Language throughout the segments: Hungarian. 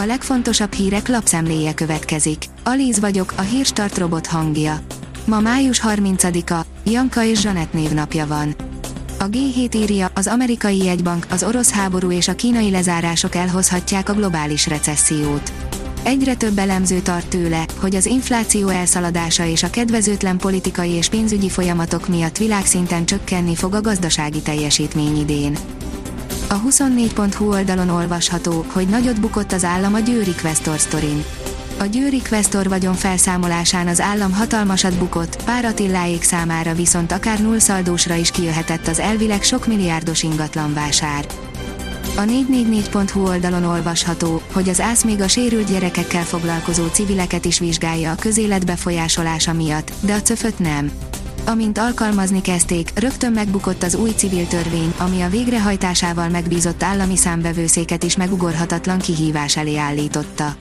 A legfontosabb hírek lapszemléje következik. Alíz vagyok, a hírstart robot hangja. Ma május 30-a, Janka és Zsanett névnapja van. A G7 írja, az amerikai jegybank, az orosz háború és a kínai lezárások elhozhatják a globális recessziót. Egyre több elemző tart tőle, hogy az infláció elszaladása és a kedvezőtlen politikai és pénzügyi folyamatok miatt világszinten csökkenni fog a gazdasági teljesítmény idén. A 24.hu oldalon olvasható, hogy nagyot bukott az állam a Győri Questor sztorin. A Győri Questor vagyon felszámolásán az állam hatalmasat bukott, pár Attiláék számára viszont akár nullszaldósra is kijöhetett az elvileg sok milliárdos ingatlanvásár. A 444.hu oldalon olvasható, hogy az ász még a sérült gyerekekkel foglalkozó civileket is vizsgálja a közélet befolyásolása miatt, de a cöföt nem. Amint alkalmazni kezdték, rögtön megbukott az új civil törvény, ami a végrehajtásával megbízott állami számbevőszéket is megugorhatatlan kihívás elé állította.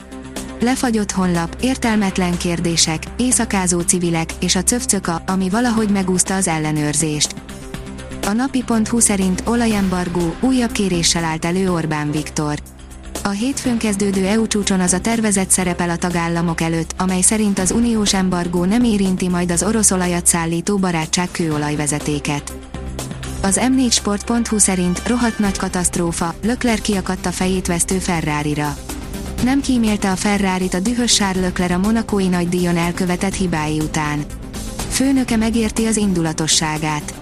Lefagyott honlap, értelmetlen kérdések, éjszakázó civilek és a cöfcöka, ami valahogy megúszta az ellenőrzést. A napi.hu szerint olajembargó újabb kéréssel állt elő Orbán Viktor. A hétfőn kezdődő EU csúcson az a tervezett szerepel a tagállamok előtt, amely szerint az uniós embargó nem érinti majd az orosz olajat szállító barátság kőolajvezetéket. Az m4sport.hu szerint rohadt nagy katasztrófa, Lökler kiakadt a fejét vesztő Ferrari-ra. Nem kímélte a Ferrari-t a dühös Charles Leclerc a monakói nagydíjon elkövetett hibái után. Főnöke megérti az indulatosságát.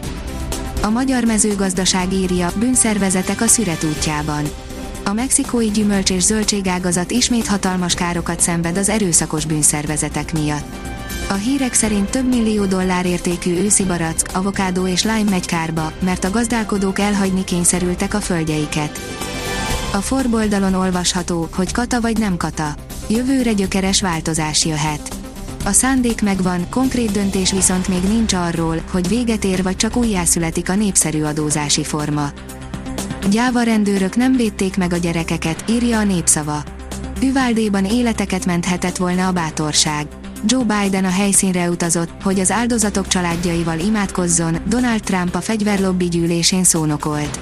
A magyar mezőgazdaság írja, bűnszervezetek a szüret útjában. A mexikói gyümölcs és zöldségágazat ismét hatalmas károkat szenved az erőszakos bűnszervezetek miatt. A hírek szerint több millió dollár értékű őszi barack, avokádó és lime megy kárba, mert a gazdálkodók elhagyni kényszerültek a földjeiket. A forboldalon olvasható, hogy kata vagy nem kata. Jövőre gyökeres változás jöhet. A szándék megvan, konkrét döntés viszont még nincs arról, hogy véget ér vagy csak újjászületik a népszerű adózási forma. Gyáva rendőrök nem védték meg a gyerekeket, írja a népszava. Üváldéban életeket menthetett volna a bátorság. Joe Biden a helyszínre utazott, hogy az áldozatok családjaival imádkozzon, Donald Trump a fegyverlobbi gyűlésén szónokolt.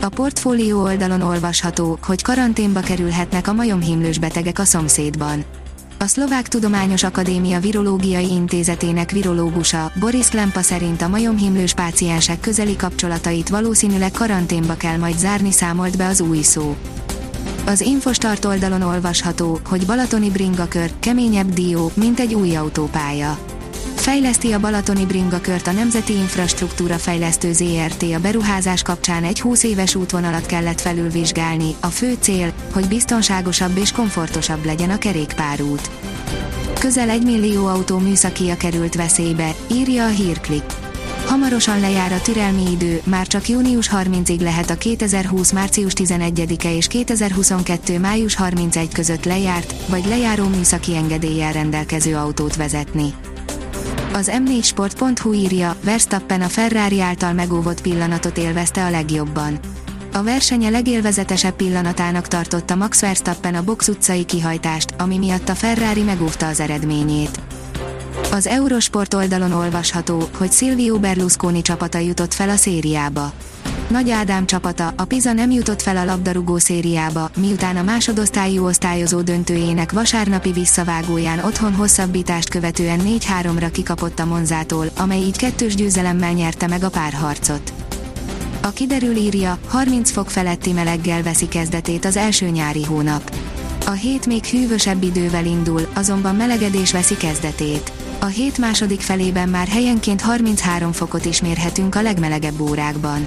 A portfólió oldalon olvasható, hogy karanténba kerülhetnek a majomhimlős betegek a szomszédban. A Szlovák Tudományos Akadémia Virológiai Intézetének virológusa, Boris Klempa szerint a majomhimlős páciensek közeli kapcsolatait valószínűleg karanténba kell majd zárni számolt be az új szó. Az Infostart oldalon olvasható, hogy Balatoni bringakör, keményebb dió, mint egy új autópálya. Fejleszti a Balatoni bringakört a Nemzeti Infrastruktúra Fejlesztő ZRT a beruházás kapcsán egy 20 éves útvonalat kellett felülvizsgálni, a fő cél, hogy biztonságosabb és komfortosabb legyen a kerékpárút. Közel egy millió autó műszakia került veszélybe, írja a hírklik. Hamarosan lejár a türelmi idő, már csak június 30-ig lehet a 2020. március 11-e és 2022. május 31 között lejárt, vagy lejáró műszaki engedéllyel rendelkező autót vezetni. Az m4sport.hu írja, Verstappen a Ferrari által megóvott pillanatot élvezte a legjobban. A versenye legélvezetesebb pillanatának tartotta Max Verstappen a box utcai kihajtást, ami miatt a Ferrari megóvta az eredményét. Az Eurosport oldalon olvasható, hogy Silvio Berlusconi csapata jutott fel a szériába. Nagy Ádám csapata, a Pisa nem jutott fel a labdarúgó szériába, miután a másodosztályú osztályozó döntőjének vasárnapi visszavágóján otthon hosszabbítást követően 4-3-ra kikapott a Monzától, amely így kettős győzelemmel nyerte meg a párharcot. A kiderül írja, 30 fok feletti meleggel veszi kezdetét az első nyári hónap. A hét még hűvösebb idővel indul, azonban melegedés veszi kezdetét. A hét második felében már helyenként 33 fokot is mérhetünk a legmelegebb órákban.